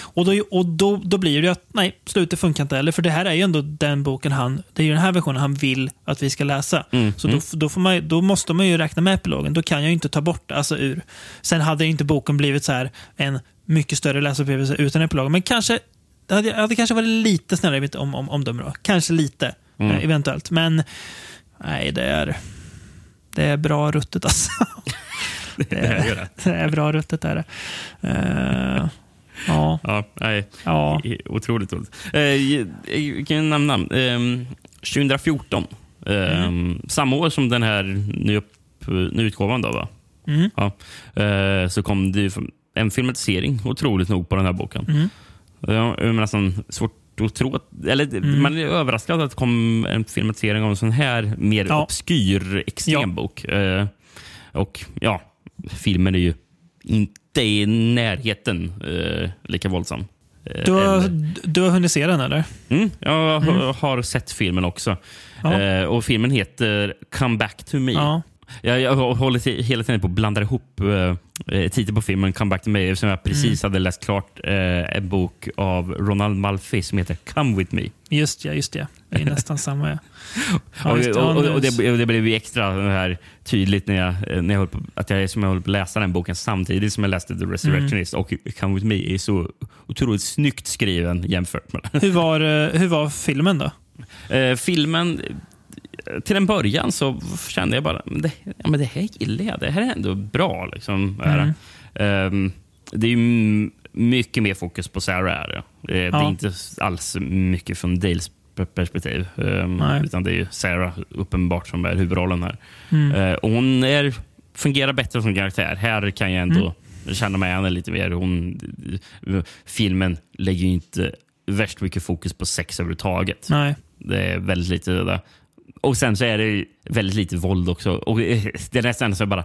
Och, då, och då, då blir det att nej, slutet funkar inte heller. För det här är ju ändå den boken han, det är ju den här versionen han vill att vi ska läsa. Mm, Så då, då, får man, då måste man ju räkna med epilogen. Då kan jag ju inte ta bort alltså ur. Sen hade inte boken blivit så här en mycket större läsupplevelse utan epilogen. Men kanske, det hade, hade kanske varit lite snällare i mitt om, om, omdöme då. Kanske lite, Mm. eh, eventuellt. Men nej, det är, det är bra ruttet alltså. Det är ju det. det är bra ruttet är det. Eh, ja, Ja, nej, ja. otroligt roligt. Eh, jag kan nämna, eh, 2014, eh, samma år som den här nyutgåvan då, va? Mm. Ja, eh, så kom det en filmatisering, otroligt nog, på den här boken. Mm. Ja, Det är nästan svårt att tro eller Mm. man är överraskad att det kom en filmatisering av en sån här mer Ja. obskyr extrembok. Eh, och ja, filmen är ju inte i närheten eh, lika våldsam. Eh, Du har, eller- du har hunnit se den eller? Mm, jag har- har sett filmen också. Ja. Eh, och Filmen heter Come back to me. Ja. Jag, jag håller hela tiden på att blanda ihop eh, eh, titeln på filmen Come back to me eftersom jag precis Mm. hade läst klart eh, en bok av Ronald Malfi som heter Come with me. Just ja, just det. Det är nästan samma. Ja. Ja, och, och, Ja, och, och, det, och det blev ju extra här tydligt när jag, eh, när jag höll på, att jag, som jag höll på att läsa den boken samtidigt som jag läste The Resurrectionist. Mm. Och Come with me är så otroligt snyggt skriven jämfört med hur, var, eh, hur var filmen då? Eh, filmen, till en början så kände jag bara, det, ja, men det här gillar jag. Det här är ändå bra. Liksom, det. Ehm, det är mycket mer fokus på Sarah. Är det. Eh, det är Ja. inte alls mycket från Dales per- perspektiv. Nej. utan det är ju Sarah uppenbart som är huvudrollen här. Mm. Och hon är, fungerar bättre som karaktär. Här kan jag ändå Mm. känna mig henne lite mer. Hon, filmen lägger ju inte värst mycket fokus på sex överhuvudtaget. Nej. Det är väldigt lite det där. Och sen så är det väldigt lite våld också. Och eh, det är nästan så bara...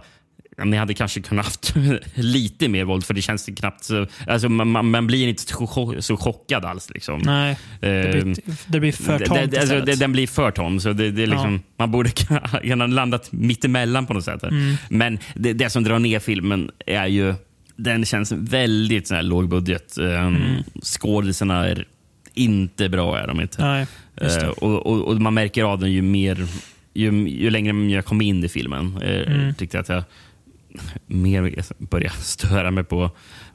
ja, Ni hade kanske kunnat haft lite mer våld för det känns knappt så... Alltså man, man, blir inte så, chock, så chockad alls. Liksom. Nej. Det Ehm, blir, det blir för tamt det, alltså, det, Den blir för tom. Så det, det är liksom, Man borde kunna landat mittemellan på något sätt. Mm. Men det, det som drar ner filmen är ju... Den känns väldigt sån här låg budget. Um, Skådisarna är inte bra. är de inte. Nej. Eh, och, och, och Man märker av den ju mer ju, ju längre jag kom in i filmen. Eh, Mm. tyckte att jag mer började störa mig på...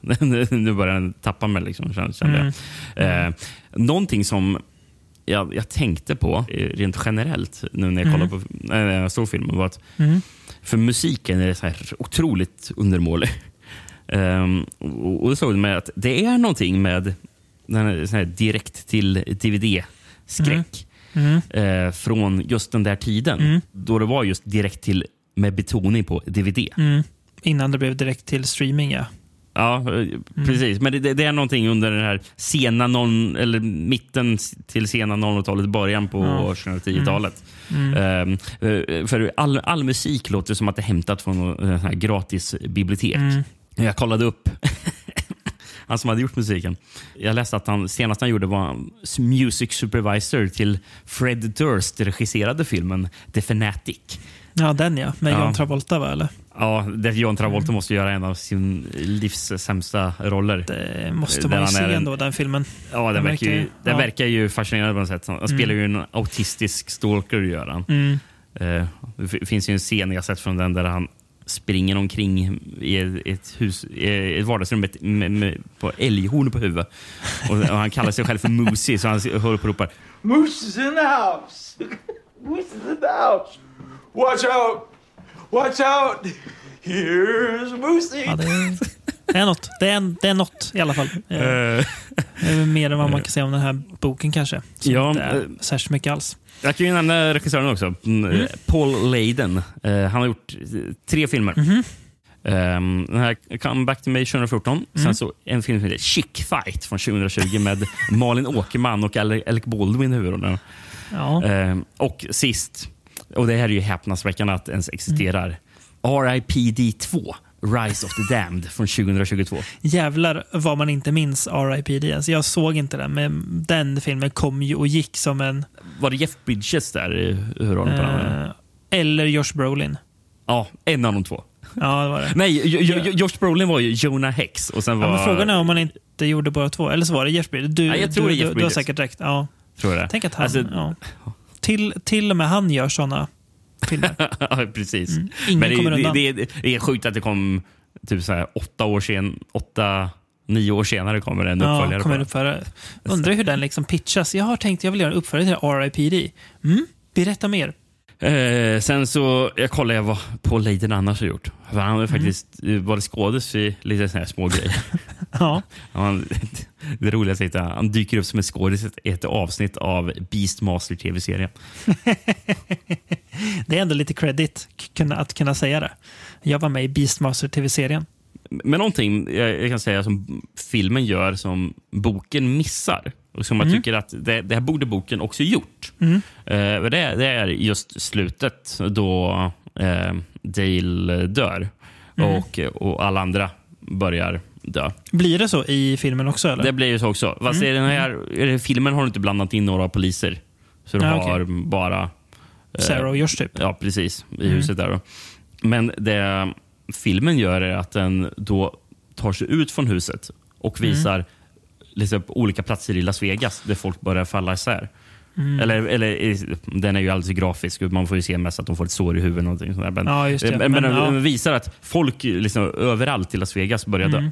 nu börjar den tappa mig, liksom, kände Mm. jag. Eh, någonting som jag, jag tänkte på eh, rent generellt nu när jag kollade på när jag såg filmen var att Mm. för musiken är så här otroligt undermålig. Um, och, och såg med att det är någonting med den här, direkt till DVD-skräck Mm. eh, från just den där tiden. Mm. Då det var just direkt till med betoning på DVD. Mm. Innan det blev direkt till streaming, ja. Ja, eh, precis. Men det- det, är någonting under den här sena non, eller mitten till sena 00-talet, början på Ja. 2010-talet. Mm. Ehm, eh, för all, all musik låter som att det är hämtat från någon sån här gratis bibliotek. Mm. Jag kollade upp han som hade gjort musiken. Jag läste att han senast han gjorde var music supervisor till Fred Durst regisserade filmen The Fanatic. Ja, den ja. Med Ja. John Travolta, va? Eller? Ja, det John Travolta måste göra en av sin livs sämsta roller. Det måste man ju se ändå, den filmen. Ja, den Den verkar ju, den ja. verkar ju fascinerande på något sätt. Han spelar ju en autistisk stalker, gör han. Mm. Eh, det finns ju en scen jag sett från den där han springer omkring i ett, hus, i ett vardagsrum med, med, med, på älghorn på huvudet. Och, och han kallar sig själv för Moosey, så han håller på och ropar Moose is in the house. Moose is in the house. Watch out. Watch out. Here's Moosey. Ja, det, är, det är något. Det är, det är något i alla fall. Eh, eh, Det är väl mer än vad man kan säga om den här boken kanske. Som Ja, inte är eh, särskilt mycket alls. Jag kan ju nämna regissören också. Mm. Paul Leiden. Eh, han har gjort eh, tre filmer. Mhm. Um, den här Come Back to Me 2014. Mm. Sen så en film som heter Chick Fight från 2020 med Malin Åkerman och Ale- Alec Baldwin i huvudrollen. Ja. Ehm, och sist, och det här är ju häpnadsväckande att ens existerar, RIPD 2. Rise of the Damned från 2022. Jävlar vad man inte minns R.I.P.D. Alltså jag såg inte den, men den filmen kom ju och gick som en... Var det Jeff Bridges där i huvudrollen? på den? Eh, eller Josh Brolin. Ja, en av de två. Ja, det var det. Nej, Jo- Jo- Josh Brolin var ju Jonah Hex. Och sen var, Ja, men frågan är om man inte gjorde båda två. Eller så var det Jeff Bridges. Du, Nej, jag tror du, det är Jeff du, du har Bridges. säkert rätt. Ja. Tror det. Tänk att han... Alltså, ja. till, till och med han gör såna filmer. ja, precis. Mm. Ingen Men det, kommer det, undan. det, det är sjukt att det kom typ så här, åtta år sen, åtta, nio år senare kommer en uppföljare. Ja, kommer en den. uppföljare. Undrar hur den liksom pitchas. Jag har tänkt jag vill göra en uppföljare till R.I.P.D. Mm? Berätta mer. Eh, sen så jag kollade vad Paul Leiden annars har gjort. För han har Mm. faktiskt varit skådis i lite såna här små grejer. Ja. Han, det roligaste är att han dyker upp som en skådis i ett avsnitt av Beastmaster tv-serien. Det är ändå lite credit att kunna säga det. Jag var med i Beastmaster tv-serien. Men någonting jag, kan säga som filmen gör som boken missar och som Mm. jag tycker att det, det här borde boken också gjort. Eh, det, det är just slutet då eh, Dale dör Mm. och, och alla andra börjar dö. Blir det så i filmen också? Eller? Det blir ju så också. Fast Mm. i den här i här filmen har du inte blandat in några poliser. Så du Ja, har okej. bara... eh, Sarah och Josh typ. Ja, precis. I Mm. huset där. Då. Men det filmen gör är att den då tar sig ut från huset och Mm. visar liksom, på olika platser i Las Vegas där folk börjar falla isär. Mm. Eller, eller, den är ju alldeles grafisk. Man får ju se mest att de får ett sår i huvudet. och någonting sånt. Men, Ja, det. men, men Men, den ja. visar att folk liksom, överallt i Las Vegas börjar dö.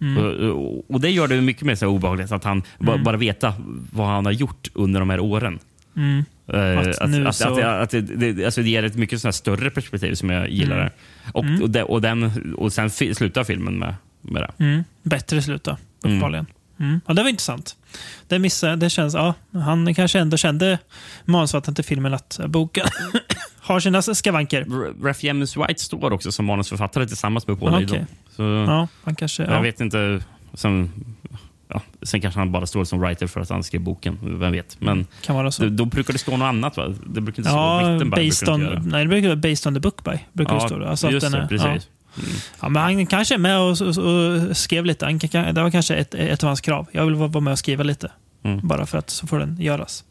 Mm. Och, och, och Det gör det mycket mer så obehagligt att han ba, bara veta vad han har gjort under de här åren. Mm. Att att, nu att, så- att, det- alltså ger ett mycket sån större perspektiv som jag gillar. Mm. Och, och, det, och, den, och sen fi, slutar filmen med, med det. Mm. Bättre slut då, Mm. uppenbarligen. Mm. Ja, det var intressant. Det missade, det känns, ja, han kanske ändå kände manusförfattaren till filmen att boken har sina skavanker. R- Ralph James White står också som manusförfattare tillsammans med Paul Ja, Leiden. okej. Så Ja, han kanske, jag ja. vet inte. Sen, ja, sen kanske han bara står som writer för att han skrev boken. Vem vet. Men kan vara så. då, då brukar det stå något annat va? Det brukar inte stå Ja, based on, det nej, det brukar vara based on the book by. Brukar det stå. Alltså att just den det. är- Precis. Ja. Ja, men han kanske är med och, och, och skrev lite. Han, det var kanske ett, ett av hans krav. Jag vill vara med och skriva lite. Mm. Bara för att så får den göras.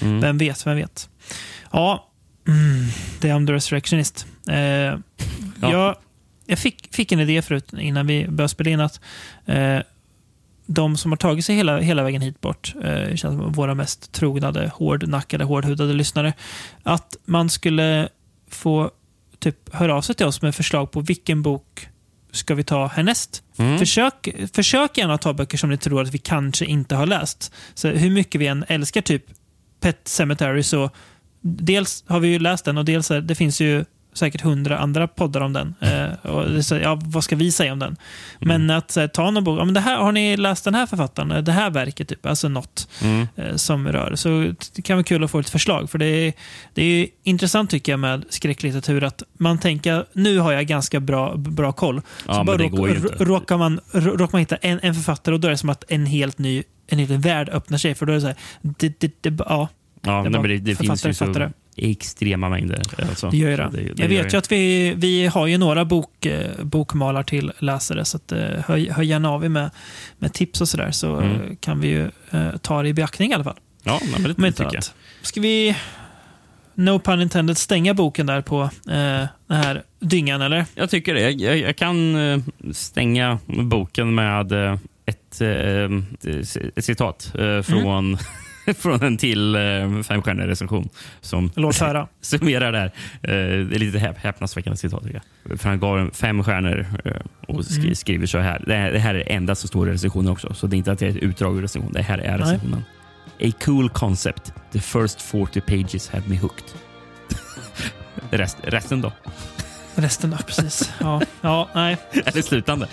Mm. Vem vet, vem vet. Ja, mm, det är om The Resurrectionist. Eh, jag jag fick, fick en idé förut innan vi började spela in att eh, de som har tagit sig hela, hela vägen hit bort, eh, känns våra mest trognade, hårdnackade, hårdhudade lyssnare, att man skulle få typ höra av sig till oss med förslag på vilken bok ska vi ta härnäst. Mm. Försök, försök gärna ta böcker som ni tror att vi kanske inte har läst. Så hur mycket vi än älskar typ Pet Cemetery så dels har vi ju läst den och dels det finns ju säkert hundra andra poddar om den. Eh, och så, ja, vad ska vi säga om den? Men att så här, ta någon bok, ja, men det här, har ni läst den här författaren? Eh, Det här verket, typ, alltså något Mm. eh, som rör. Så det kan vara kul att få ett förslag. För det är, det är intressant tycker jag med skräcklitteratur att man tänker nu har jag ganska bra, bra koll. Ja, så bara råk- råkar, man, råkar man hitta en, en författare och då är det som att en helt ny en hel värld öppnar sig. För då är det så här, det, det, det, ja, Ja, Det nej, det, det finns ju så. Extrema mängder. Alltså. det gör ju det. det jag vet ju att vi, vi har ju några bok, eh, bokmalar till läsare, så att, eh, hör, hör gärna av er med, med tips och sådär, så Mm. eh, kan vi ju eh, ta det i beaktning i alla fall. Ja, men det, det tycker jag. Ska vi, no pun intended, stänga boken där på eh, den här dyngan, eller? Jag tycker det. Jag, jag, jag kan eh, stänga boken med eh, ett, eh, ett citat Mm. från, en till eh, femstjärnig recension som Låt höra. summerar det här. Eh, det är lite häp häpnadsväckande citat. Tycker jag. För han gav den fem stjärnor eh, och skri Mm. skriver så här. Det, här. det här är det enda som står i recensionen också. Så det är inte att det är ett utdrag ur recensionen. Det här är Nej. recensionen. A cool concept. The first 40 pages had me hooked. Rest, resten då? Resten då, precis. Ja, ja nej. Eller slutande?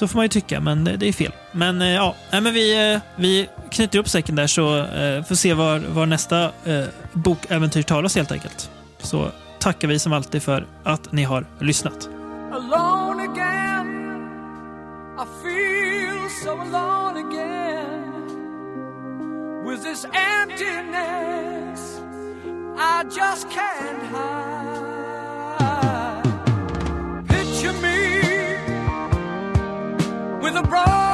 Så får man ju tycka, men det, det är fel. Men eh, ja, nej, men vi, eh, vi knyter upp säcken där så får får se var, var nästa eh, bokäventyr tar oss helt enkelt. Så tackar vi som alltid för att ni har lyssnat. alone again. I feel so alone again with this emptiness I just can't hide. with a broad